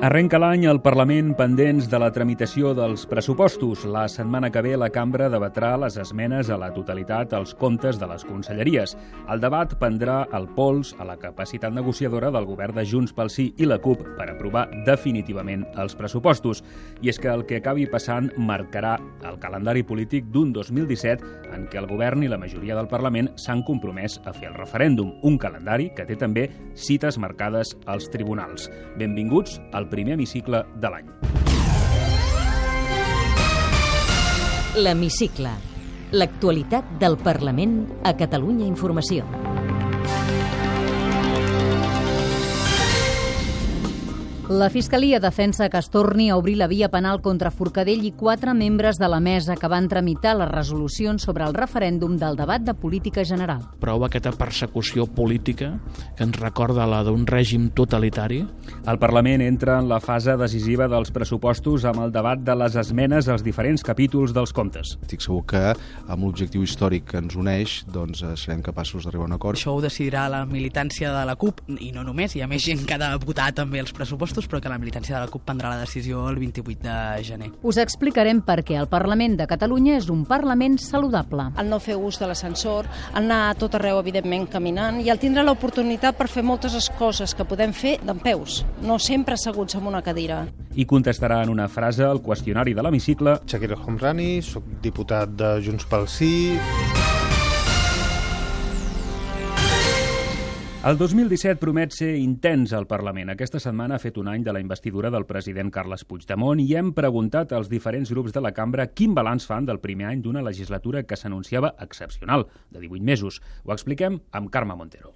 Arrenca l'any al Parlament pendents de la tramitació dels pressupostos. La setmana que ve la cambra debatrà les esmenes a la totalitat als comptes de les conselleries. El debat prendrà el pols a la capacitat negociadora del govern de Junts pel Sí i la CUP per aprovar definitivament els pressupostos. I és que el que acabi passant marcarà el calendari polític d'un 2017 en què el govern i la majoria del Parlament s'han compromès a fer el referèndum, un calendari que té també cites marcades als tribunals. Benvinguts al primer hemicicle de l'any. L'Hemicicle. L'actualitat del Parlament a Catalunya Informació. La Fiscalia defensa que es torni a obrir la via penal contra Forcadell i quatre membres de la mesa que van tramitar les resolucions sobre el referèndum del debat de política general. Prova aquesta persecució política que ens recorda la d'un règim totalitari. El Parlament entra en la fase decisiva dels pressupostos amb el debat de les esmenes als diferents capítols dels comptes. Estic segur que amb l'objectiu històric que ens uneix doncs, eh, serem capaços d'arribar a un acord. Això ho decidirà la militància de la CUP, i no només, hi ha més gent que ha de votar també els pressupostos, però que la militància de la CUP prendrà la decisió el 28 de gener. Us explicarem per què el Parlament de Catalunya és un Parlament saludable. el no fer ús de l'ascensor, el anar a tot arreu, evidentment, caminant, i el tindre l'oportunitat per fer moltes coses que podem fer d'en peus, no sempre asseguts en una cadira. I contestarà en una frase el qüestionari de l'hemicicle Shakir Homrani, sóc diputat de Junts pel Sí. El 2017 promet ser intens al Parlament. Aquesta setmana ha fet un any de la investidura del president Carles Puigdemont i hem preguntat als diferents grups de la cambra quin balanç fan del primer any d'una legislatura que s'anunciava excepcional, de 18 mesos. Ho expliquem amb Carme Montero.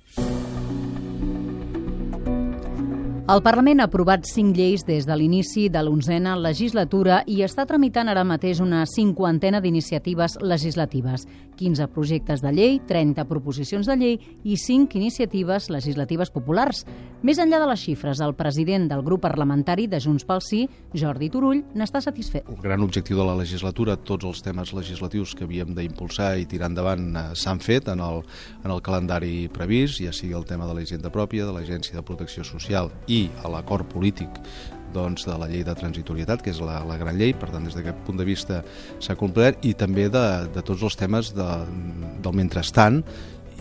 El Parlament ha aprovat cinc lleis des de l'inici de l'onzena legislatura i està tramitant ara mateix una cinquantena d'iniciatives legislatives. 15 projectes de llei, 30 proposicions de llei i 5 iniciatives legislatives populars. Més enllà de les xifres, el president del grup parlamentari de Junts pel Sí, Jordi Turull, n'està satisfet. El gran objectiu de la legislatura, tots els temes legislatius que havíem d'impulsar i tirar endavant eh, s'han fet en el, en el calendari previst, ja sigui el tema de la hisenda pròpia, de l'Agència de Protecció Social a l'acord polític doncs, de la llei de transitorietat, que és la, la gran llei, per tant, des d'aquest punt de vista s'ha complert, i també de, de tots els temes de, del mentrestant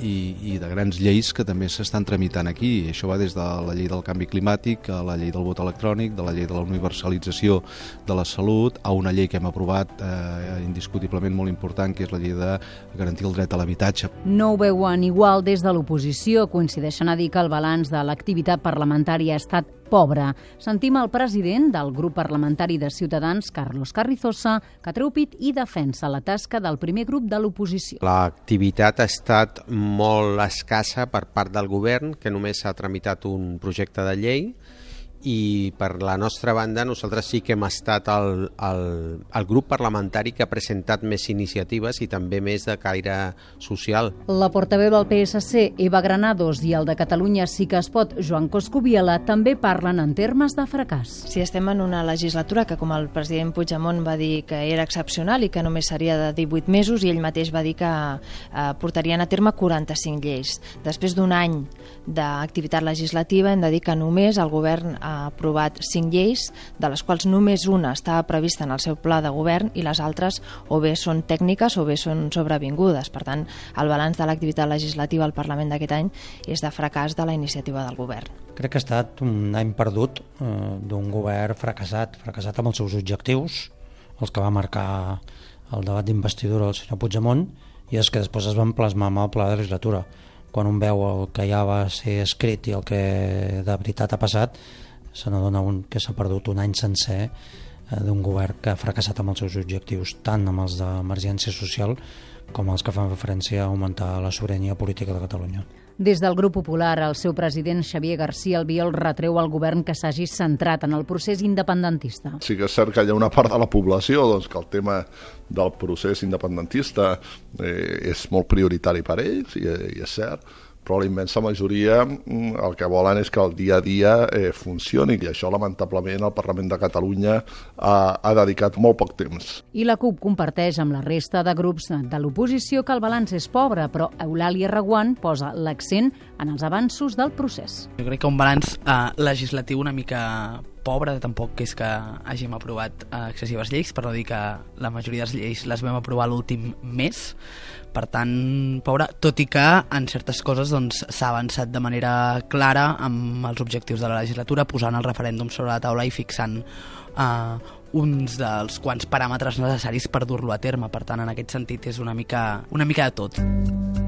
i, i de grans lleis que també s'estan tramitant aquí. Això va des de la llei del canvi climàtic, a la llei del vot electrònic, de la llei de la universalització de la salut, a una llei que hem aprovat eh, indiscutiblement molt important, que és la llei de garantir el dret a l'habitatge. No ho veuen igual des de l'oposició. Coincideixen a dir que el balanç de l'activitat parlamentària ha estat pobre. Sentim el president del grup parlamentari de Ciutadans, Carlos Carrizosa, que treu pit i defensa la tasca del primer grup de l'oposició. L'activitat ha estat molt escassa per part del govern, que només ha tramitat un projecte de llei, i per la nostra banda nosaltres sí que hem estat el, el, el grup parlamentari que ha presentat més iniciatives i també més de caire social. La portaveu del PSC, Eva Granados, i el de Catalunya sí que es pot, Joan Coscubiela, també parlen en termes de fracàs. Si estem en una legislatura que, com el president Puigdemont va dir que era excepcional i que només seria de 18 mesos, i ell mateix va dir que eh, portarien a terme 45 lleis. Després d'un any d'activitat legislativa hem de dir que només el govern ha aprovat cinc lleis, de les quals només una estava prevista en el seu pla de govern i les altres o bé són tècniques o bé són sobrevingudes. Per tant, el balanç de l'activitat legislativa al Parlament d'aquest any és de fracàs de la iniciativa del govern. Crec que ha estat un any perdut eh, d'un govern fracassat, fracassat amb els seus objectius, els que va marcar el debat d'investidura del senyor Puigdemont, i és que després es van plasmar amb el pla de legislatura. Quan un veu el que ja va ser escrit i el que de veritat ha passat, se n'adona que s'ha perdut un any sencer eh, d'un govern que ha fracassat amb els seus objectius, tant amb els d'emergència social com els que fan referència a augmentar la sobirania política de Catalunya. Des del grup popular, el seu president Xavier García Albiol retreu al govern que s'hagi centrat en el procés independentista. Sí que és cert que hi ha una part de la població doncs, que el tema del procés independentista eh, és molt prioritari per ells, i, i és cert, però la immensa majoria mm, el que volen és que el dia a dia eh, funcioni i això lamentablement el Parlament de Catalunya ha, ha dedicat molt poc temps. I la CUP comparteix amb la resta de grups de l'oposició que el balanç és pobre, però Eulàlia Reguant posa l'accent en els avanços del procés. Jo crec que un balanç eh, legislatiu una mica pobre, tampoc és que hàgim aprovat eh, excessives lleis, per no dir que la majoria de les lleis les vam aprovar l'últim mes, per tant, pobre, tot i que en certes coses doncs, s'ha doncs, avançat de manera clara amb els objectius de la legislatura, posant el referèndum sobre la taula i fixant eh, uns dels quants paràmetres necessaris per dur-lo a terme. Per tant, en aquest sentit, és una mica, una mica de tot.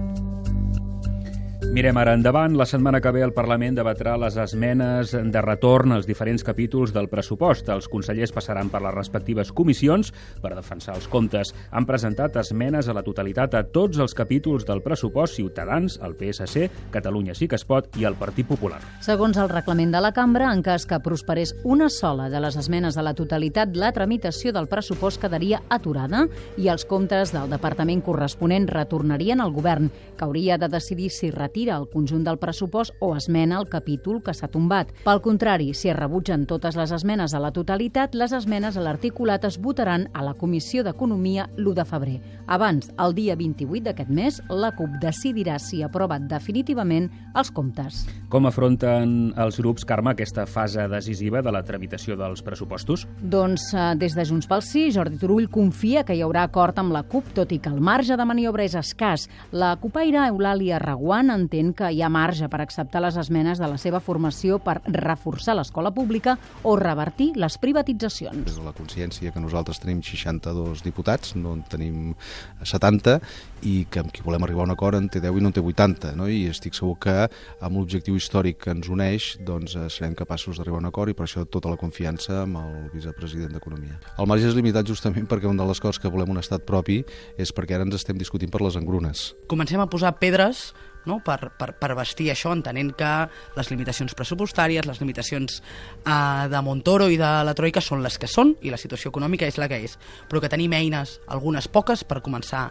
Mirem ara endavant. La setmana que ve el Parlament debatrà les esmenes de retorn als diferents capítols del pressupost. Els consellers passaran per les respectives comissions per defensar els comptes. Han presentat esmenes a la totalitat a tots els capítols del pressupost Ciutadans, el PSC, Catalunya sí que es pot i el Partit Popular. Segons el reglament de la cambra, en cas que prosperés una sola de les esmenes a la totalitat, la tramitació del pressupost quedaria aturada i els comptes del departament corresponent retornarien al govern, que hauria de decidir si retira retira el conjunt del pressupost o esmena el capítol que s'ha tombat. Pel contrari, si es rebutgen totes les esmenes a la totalitat, les esmenes a l'articulat es votaran a la Comissió d'Economia l'1 de febrer. Abans, el dia 28 d'aquest mes, la CUP decidirà si aprova definitivament els comptes. Com afronten els grups, Carme, aquesta fase decisiva de la tramitació dels pressupostos? Doncs eh, des de Junts pel Sí, Jordi Turull confia que hi haurà acord amb la CUP, tot i que el marge de maniobra és escàs. La cupaire Eulàlia Reguant entén entén que hi ha marge per acceptar les esmenes de la seva formació per reforçar l'escola pública o revertir les privatitzacions. És la consciència que nosaltres tenim 62 diputats, no en tenim 70, i que amb qui volem arribar a un acord en té 10 i no en té 80, no? i estic segur que amb l'objectiu històric que ens uneix doncs, eh, serem capaços d'arribar a un acord i per això tota la confiança amb el vicepresident d'Economia. El marge és limitat justament perquè una de les coses que volem un estat propi és perquè ara ens estem discutint per les engrunes. Comencem a posar pedres no? per, per, per vestir això, entenent que les limitacions pressupostàries, les limitacions eh, de Montoro i de la Troika són les que són i la situació econòmica és la que és, però que tenim eines, algunes poques, per començar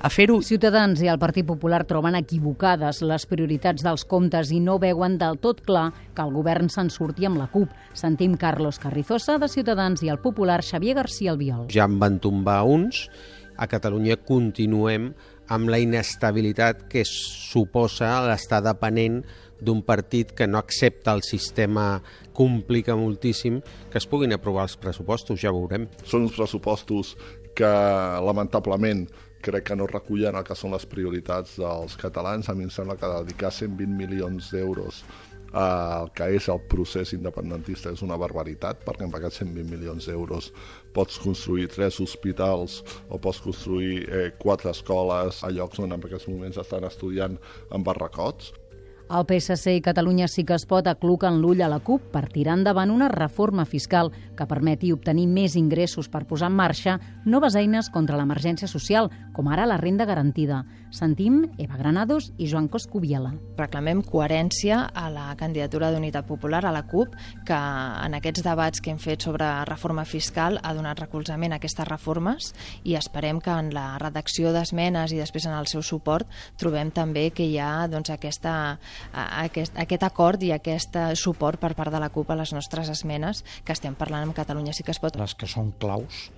a fer-ho. Ciutadans i el Partit Popular troben equivocades les prioritats dels comptes i no veuen del tot clar que el govern se'n surti amb la CUP. Sentim Carlos Carrizosa, de Ciutadans, i el popular Xavier García Albiol. Ja en van tombar uns, a Catalunya continuem amb la inestabilitat que suposa l'estar depenent d'un partit que no accepta el sistema, complica moltíssim que es puguin aprovar els pressupostos, ja veurem. Són uns pressupostos que, lamentablement, crec que no recullen el que són les prioritats dels catalans. A mi em sembla que dedicar 120 milions d'euros el que és el procés independentista és una barbaritat, perquè amb aquests 120 milions d'euros pots construir tres hospitals o pots construir eh, quatre escoles a llocs on en aquests moments estan estudiant en barracots. El PSC i Catalunya sí que es pot acluquen l'ull a la CUP per tirar endavant una reforma fiscal que permeti obtenir més ingressos per posar en marxa noves eines contra l'emergència social, com ara la renda garantida. Sentim Eva Granados i Joan Coscubiela. Reclamem coherència a la candidatura d'Unitat Popular, a la CUP, que en aquests debats que hem fet sobre reforma fiscal ha donat recolzament a aquestes reformes i esperem que en la redacció d'esmenes i després en el seu suport trobem també que hi ha doncs, aquesta aquest, aquest acord i aquest suport per part de la CUP a les nostres esmenes que estem parlant amb Catalunya sí que es pot. Les que són claus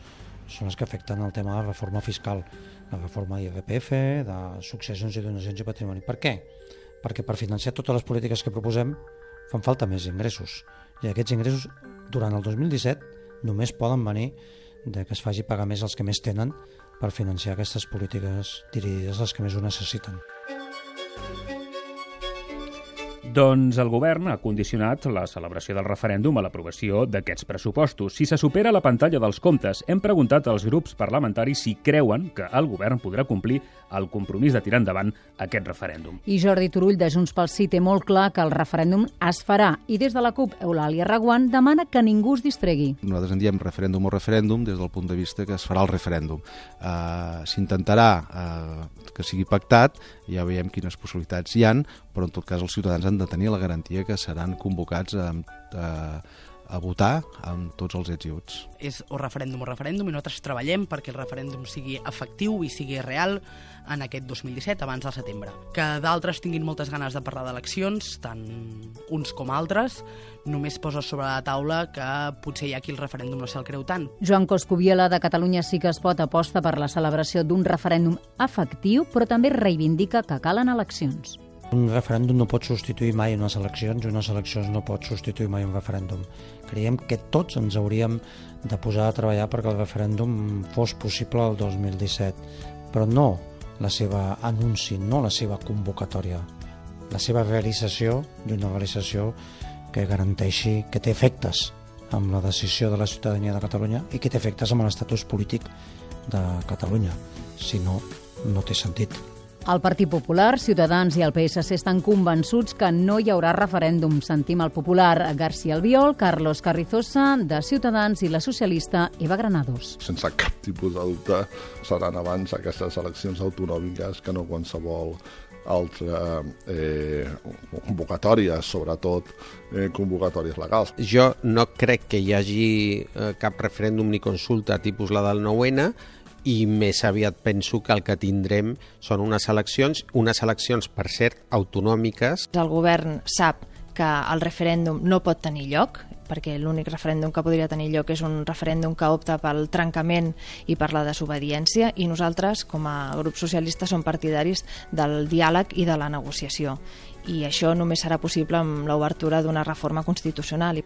són les que afecten el tema de la reforma fiscal, la reforma d'IRPF, de successions i donacions i patrimoni. Per què? Perquè per financiar totes les polítiques que proposem fan falta més ingressos. I aquests ingressos, durant el 2017, només poden venir de que es faci pagar més els que més tenen per financiar aquestes polítiques dirigides als que més ho necessiten. Doncs el govern ha condicionat la celebració del referèndum a l'aprovació d'aquests pressupostos. Si se supera la pantalla dels comptes, hem preguntat als grups parlamentaris si creuen que el govern podrà complir el compromís de tirar endavant aquest referèndum. I Jordi Turull, de Junts pel Sí, té molt clar que el referèndum es farà. I des de la CUP, Eulàlia Reguant demana que ningú es distregui. Nosaltres en diem referèndum o referèndum des del punt de vista que es farà el referèndum. Uh, S'intentarà uh, que sigui pactat, ja veiem quines possibilitats hi han, però en tot cas els ciutadans han de tenir la garantia que seran convocats amb, eh, a votar amb tots els ets i uts. És o referèndum o referèndum i nosaltres treballem perquè el referèndum sigui efectiu i sigui real en aquest 2017, abans del setembre. Que d'altres tinguin moltes ganes de parlar d'eleccions, tant uns com altres, només posa sobre la taula que potser hi ha qui el referèndum no se'l creu tant. Joan Coscubiela, de Catalunya sí que es pot aposta per la celebració d'un referèndum efectiu, però també reivindica que calen eleccions. Un referèndum no pot substituir mai unes eleccions i unes eleccions no pot substituir mai un referèndum. Creiem que tots ens hauríem de posar a treballar perquè el referèndum fos possible el 2017, però no la seva anunci, no la seva convocatòria, la seva realització i una realització que garanteixi que té efectes amb la decisió de la ciutadania de Catalunya i que té efectes amb l'estatus polític de Catalunya. Si no, no té sentit. El Partit Popular, Ciutadans i el PSC estan convençuts que no hi haurà referèndum. Sentim el popular García Albiol, Carlos Carrizosa, de Ciutadans i la socialista Eva Granados. Sense cap tipus de dubte seran abans aquestes eleccions autonòmiques que no qualsevol altra eh, convocatòries, sobretot eh, convocatòries legals. Jo no crec que hi hagi eh, cap referèndum ni consulta tipus la del 9-N, i més aviat penso que el que tindrem són unes eleccions, unes eleccions, per cert, autonòmiques. El govern sap que el referèndum no pot tenir lloc, perquè l'únic referèndum que podria tenir lloc és un referèndum que opta pel trencament i per la desobediència i nosaltres, com a grup socialista, som partidaris del diàleg i de la negociació. I això només serà possible amb l'obertura d'una reforma constitucional.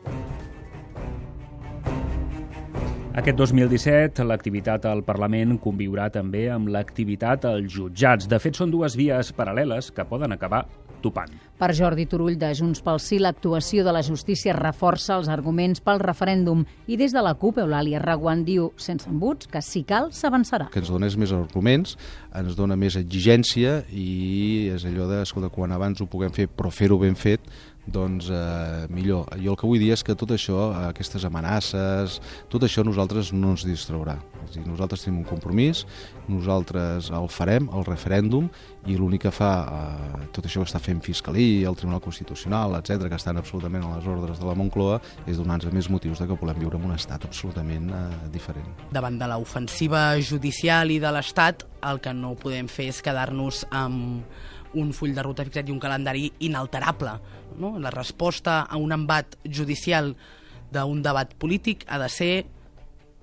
Aquest 2017, l'activitat al Parlament conviurà també amb l'activitat als jutjats. De fet, són dues vies paral·leles que poden acabar topant. Per Jordi Turull de Junts pel Sí, l'actuació de la justícia reforça els arguments pel referèndum i des de la CUP, Eulàlia Raguant diu, sense embuts, que si cal s'avançarà. Que ens donés més arguments, ens dona més exigència i és allò de, escolta, quan abans ho puguem fer però fer-ho ben fet, doncs eh, millor. Jo el que vull dir és que tot això, aquestes amenaces, tot això nosaltres no ens distraurà. És dir, nosaltres tenim un compromís, nosaltres el farem, el referèndum, i l'únic que fa eh, tot això que està fent Fiscalia, el Tribunal Constitucional, etc que estan absolutament a les ordres de la Moncloa, és donar-nos més motius de que volem viure en un estat absolutament eh, diferent. Davant de l'ofensiva judicial i de l'Estat, el que no podem fer és quedar-nos amb un full de ruta fixat i un calendari inalterable. No? La resposta a un embat judicial d'un debat polític ha de ser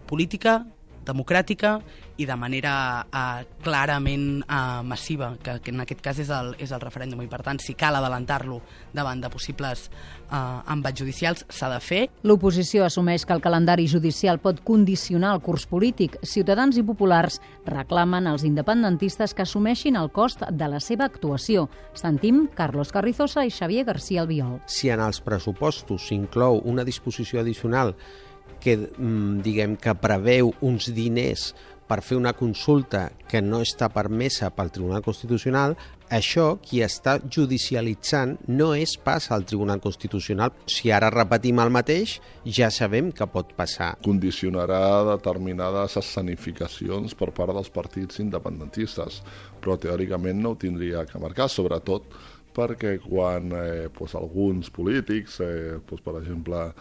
política, democràtica i de manera uh, clarament uh, massiva, que, que en aquest cas és el, és el referèndum, i per tant, si cal adelantar-lo davant de possibles uh, embats judicials, s'ha de fer. L'oposició assumeix que el calendari judicial pot condicionar el curs polític. Ciutadans i populars reclamen als independentistes que assumeixin el cost de la seva actuació. Sentim Carlos Carrizosa i Xavier García Albiol. Si en els pressupostos s'inclou una disposició addicional que, mm, diguem, que preveu uns diners per fer una consulta que no està permesa pel Tribunal Constitucional, això qui està judicialitzant no és pas al Tribunal Constitucional. Si ara repetim el mateix, ja sabem que pot passar. Condicionarà determinades escenificacions per part dels partits independentistes, però teòricament no ho tindria que marcar, sobretot perquè quan eh, pues, alguns polítics, eh, pues, per exemple,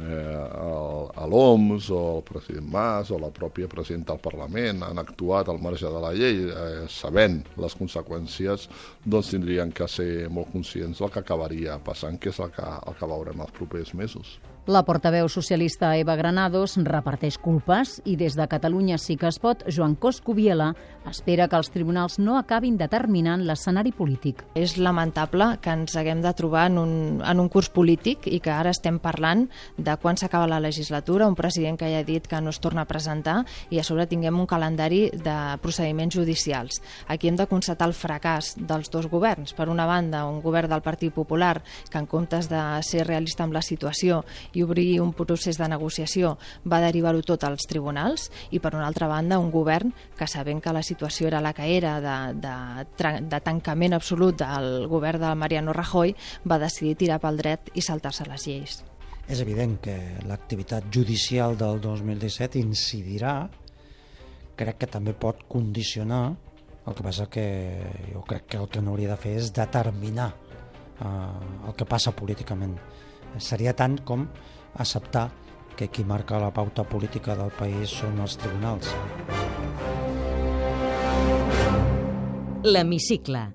eh, l'OMS o el president Mas o la pròpia presidenta del Parlament han actuat al marge de la llei eh, sabent les conseqüències doncs tindrien que ser molt conscients del que acabaria passant que és el que, el que veurem els propers mesos. La portaveu socialista Eva Granados reparteix culpes i des de Catalunya sí que es pot, Joan Coscubiela espera que els tribunals no acabin determinant l'escenari polític. És lamentable que ens haguem de trobar en un, en un curs polític i que ara estem parlant de quan s'acaba la legislatura, un president que ja ha dit que no es torna a presentar i a sobre tinguem un calendari de procediments judicials. Aquí hem de constatar el fracàs dels dos governs. Per una banda, un govern del Partit Popular que en comptes de ser realista amb la situació i obrir un procés de negociació va derivar-ho tot als tribunals i per una altra banda un govern que sabent que la situació era la que era de, de, de tancament absolut del govern de Mariano Rajoy va decidir tirar pel dret i saltar-se les lleis. És evident que l'activitat judicial del 2017 incidirà, crec que també pot condicionar, el que passa que jo crec que el que no hauria de fer és determinar eh, el que passa políticament seria tant com acceptar que qui marca la pauta política del país són els tribunals. L'Hemicicle.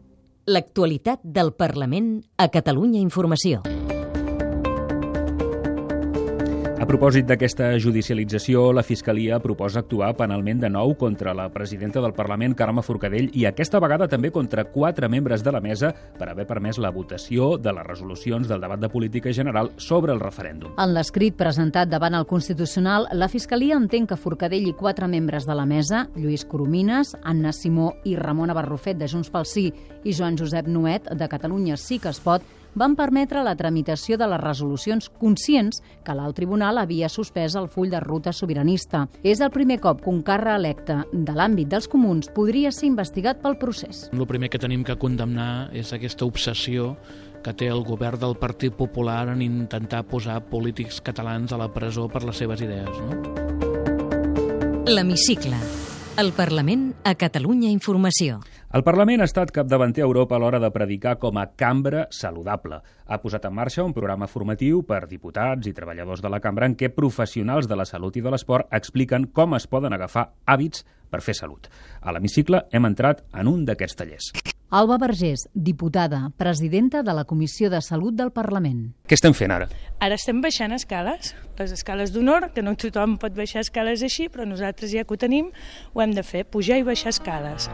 L'actualitat del Parlament a Catalunya Informació. A propòsit d'aquesta judicialització, la Fiscalia proposa actuar penalment de nou contra la presidenta del Parlament, Carme Forcadell, i aquesta vegada també contra quatre membres de la mesa per haver permès la votació de les resolucions del debat de política general sobre el referèndum. En l'escrit presentat davant el Constitucional, la Fiscalia entén que Forcadell i quatre membres de la mesa, Lluís Coromines, Anna Simó i Ramona Barrufet de Junts pel Sí i Joan Josep Nuet de Catalunya Sí que es pot, van permetre la tramitació de les resolucions conscients que l'alt tribunal havia suspès el full de ruta sobiranista. És el primer cop que un càrrec electe de l'àmbit dels comuns podria ser investigat pel procés. El primer que tenim que condemnar és aquesta obsessió que té el govern del Partit Popular en intentar posar polítics catalans a la presó per les seves idees. No? L'Hemicicle. El Parlament a Catalunya Informació. El Parlament ha estat capdavanter a Europa a l'hora de predicar com a cambra saludable. Ha posat en marxa un programa formatiu per diputats i treballadors de la cambra en què professionals de la salut i de l'esport expliquen com es poden agafar hàbits per fer salut. A l'hemicicle hem entrat en un d'aquests tallers. Alba Vergés, diputada, presidenta de la Comissió de Salut del Parlament. Què estem fent ara? Ara estem baixant escales, les escales d'honor, que no tothom pot baixar escales així, però nosaltres ja que ho tenim, ho hem de fer, pujar i baixar escales.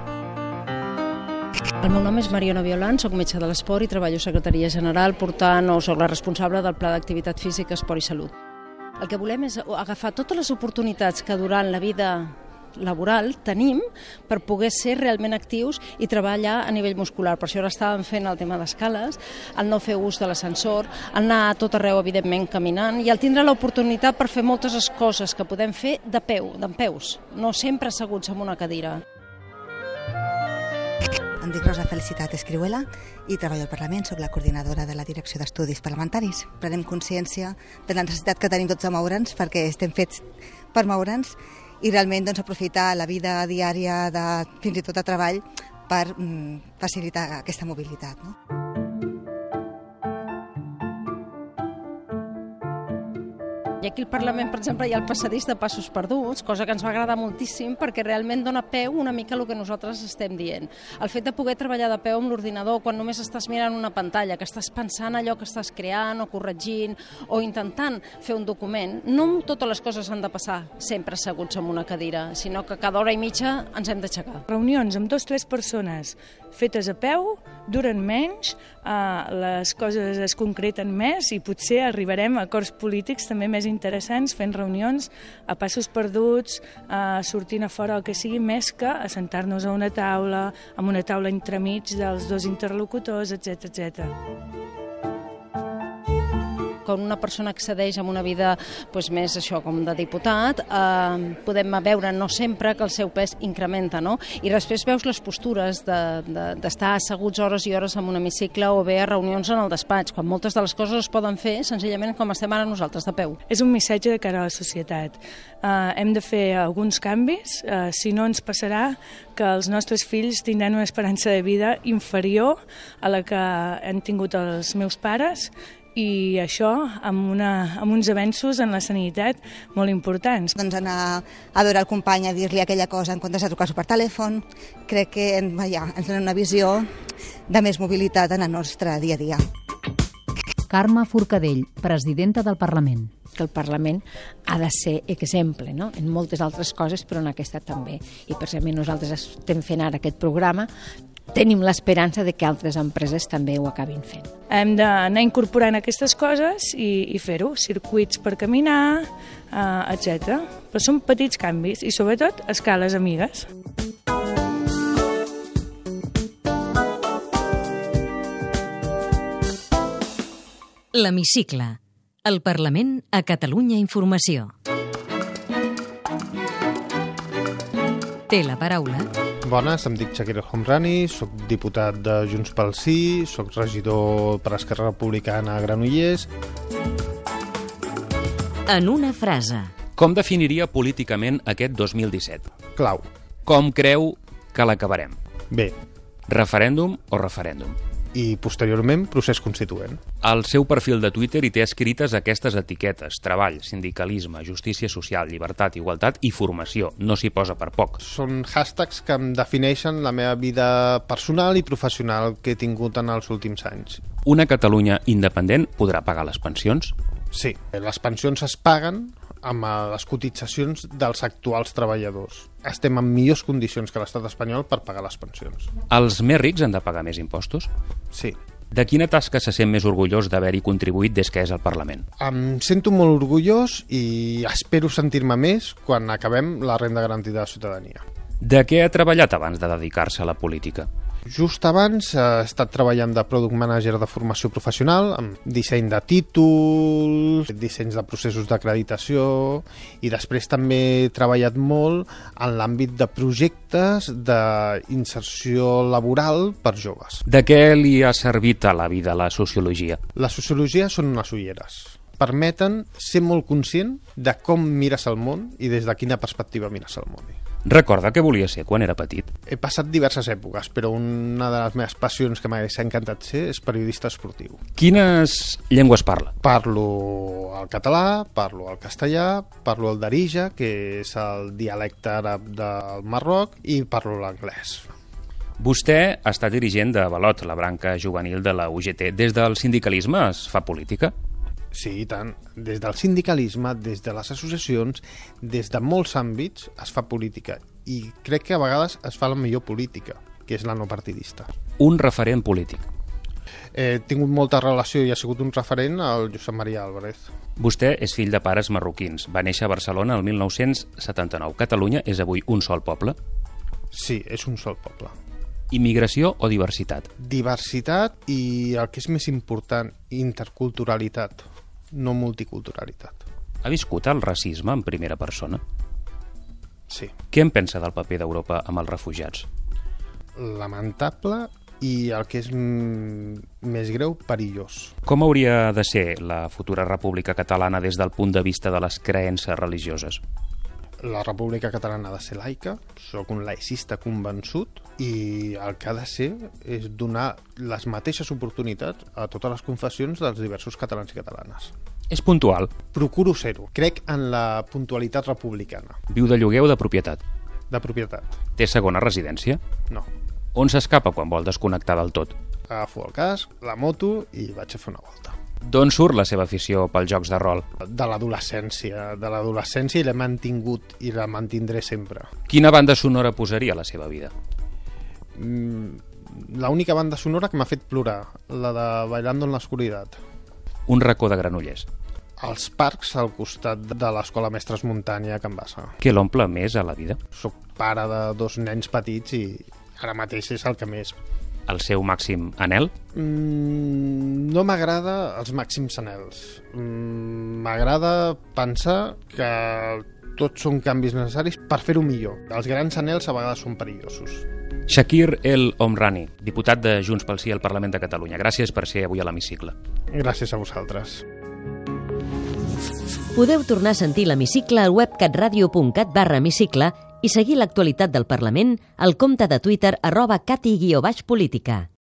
El meu nom és Mariona Violant, soc metge de l'esport i treballo a Secretaria General portant o soc la responsable del Pla d'Activitat Física, Esport i Salut. El que volem és agafar totes les oportunitats que durant la vida laboral tenim per poder ser realment actius i treballar a nivell muscular. Per això ara estàvem fent el tema d'escales, el no fer ús de l'ascensor, anar a tot arreu, evidentment, caminant, i el tindre l'oportunitat per fer moltes coses que podem fer de peu, d'en peus, no sempre asseguts en una cadira. Em dic Rosa Felicitat Escriuela i treballo al Parlament, sóc la coordinadora de la Direcció d'Estudis Parlamentaris. Prenem consciència de la necessitat que tenim tots de moure'ns perquè estem fets per moure'ns i realment doncs, aprofitar la vida diària de, fins i tot de treball per mm, facilitar aquesta mobilitat. No? Aquí al Parlament, per exemple, hi ha el passadís de passos perduts, cosa que ens va agradar moltíssim perquè realment dona peu una mica el que nosaltres estem dient. El fet de poder treballar de peu amb l'ordinador quan només estàs mirant una pantalla, que estàs pensant allò que estàs creant o corregint o intentant fer un document, no totes les coses han de passar sempre asseguts en una cadira, sinó que cada hora i mitja ens hem d'aixecar. Reunions amb dos o tres persones fetes a peu, duren menys, eh, les coses es concreten més i potser arribarem a acords polítics també més interessants fent reunions a passos perduts, eh, sortint a fora el que sigui, més que assentar-nos a una taula, amb una taula entremig dels dos interlocutors, etc etc quan una persona accedeix a una vida doncs, més això com de diputat, eh, podem veure no sempre que el seu pes incrementa, no? I després veus les postures d'estar de, de, asseguts hores i hores en un hemicicle o bé a reunions en el despatx, quan moltes de les coses es poden fer senzillament com estem ara nosaltres de peu. És un missatge de cara a la societat. Uh, hem de fer alguns canvis, uh, si no ens passarà que els nostres fills tindran una esperança de vida inferior a la que han tingut els meus pares i això amb, una, amb uns avenços en la sanitat molt importants. Doncs anar a veure el company a dir-li aquella cosa en comptes de trucar-se per telèfon, crec que ja, ens donen una visió de més mobilitat en el nostre dia a dia. Carme Forcadell, presidenta del Parlament que el Parlament ha de ser exemple no? en moltes altres coses, però en aquesta també. I per exemple nosaltres estem fent ara aquest programa tenim l'esperança de que altres empreses també ho acabin fent. Hem d'anar incorporant aquestes coses i, i fer-ho, circuits per caminar, eh, etc. Però són petits canvis i sobretot escales amigues. L'Hemicicle. El Parlament a Catalunya Informació. Té la paraula Bones, em dic Shakir Homrani, sóc diputat de Junts pel Sí, sóc regidor per Esquerra Republicana a Granollers. En una frase. Com definiria políticament aquest 2017? Clau. Com creu que l'acabarem? Bé. Referèndum o referèndum? I posteriorment procés constituent. Al seu perfil de Twitter hi té escrites aquestes etiquetes, treball, sindicalisme, justícia social, llibertat, igualtat i formació. No s'hi posa per poc. Són hashtags que em defineixen la meva vida personal i professional que he tingut en els últims anys. Una Catalunya independent podrà pagar les pensions? Sí, les pensions es paguen amb les cotitzacions dels actuals treballadors. Estem en millors condicions que l'estat espanyol per pagar les pensions. Els més rics han de pagar més impostos? Sí. De quina tasca se sent més orgullós d'haver-hi contribuït des que és al Parlament? Em sento molt orgullós i espero sentir-me més quan acabem la renda garantida de ciutadania. De què ha treballat abans de dedicar-se a la política? Just abans he estat treballant de Product Manager de formació professional, amb disseny de títols, dissenys de processos d'acreditació i després també he treballat molt en l'àmbit de projectes d'inserció laboral per joves. De què li ha servit a la vida la sociologia? La sociologia són unes ulleres permeten ser molt conscient de com mires el món i des de quina perspectiva mires el món. Recorda què volia ser quan era petit? He passat diverses èpoques, però una de les meves passions que m'hagués encantat ser és periodista esportiu. Quines llengües parla? Parlo el català, parlo el castellà, parlo el darija, que és el dialecte àrab del Marroc, i parlo l'anglès. Vostè està dirigent de Balot, la branca juvenil de la UGT. Des del sindicalisme es fa política? Sí, i tant. Des del sindicalisme, des de les associacions, des de molts àmbits es fa política. I crec que a vegades es fa la millor política, que és la no partidista. Un referent polític. He tingut molta relació i ha sigut un referent al Josep Maria Álvarez. Vostè és fill de pares marroquins. Va néixer a Barcelona el 1979. Catalunya és avui un sol poble? Sí, és un sol poble. Immigració o diversitat? Diversitat i el que és més important, interculturalitat no multiculturalitat. Ha viscut el racisme en primera persona? Sí. Què en pensa del paper d'Europa amb els refugiats? Lamentable i el que és més greu, perillós. Com hauria de ser la futura República Catalana des del punt de vista de les creences religioses? La República Catalana ha de ser laica, sóc un laicista convençut i el que ha de ser és donar les mateixes oportunitats a totes les confessions dels diversos catalans i catalanes. És puntual? Procuro ser-ho. Crec en la puntualitat republicana. Viu de lloguer o de propietat? De propietat. Té segona residència? No. On s'escapa quan vol desconnectar del tot? Agafo el casc, la moto i vaig a fer una volta. D'on surt la seva afició pels jocs de rol? De l'adolescència. De l'adolescència i l'he mantingut i la mantindré sempre. Quina banda sonora posaria a la seva vida? Mm, L'única banda sonora que m'ha fet plorar, la de Bailando en l'Oscuritat. Un racó de Granollers. Els parcs al costat de l'Escola Mestres Muntanya a Can Bassa. Què l'omple més a la vida? Soc pare de dos nens petits i ara mateix és el que més el seu màxim anel? Mm, no m'agrada els màxims anels. Mm, m'agrada pensar que tots són canvis necessaris per fer-ho millor. Els grans anels a vegades són perillosos. Shakir El Omrani, diputat de Junts pel Sí al Parlament de Catalunya. Gràcies per ser avui a l'hemicicle. Gràcies a vosaltres. Podeu tornar a sentir l'hemicicle al web catradio.cat barra hemicicle i seguir l'actualitat del Parlament al compte de Twitter arroba cati-política.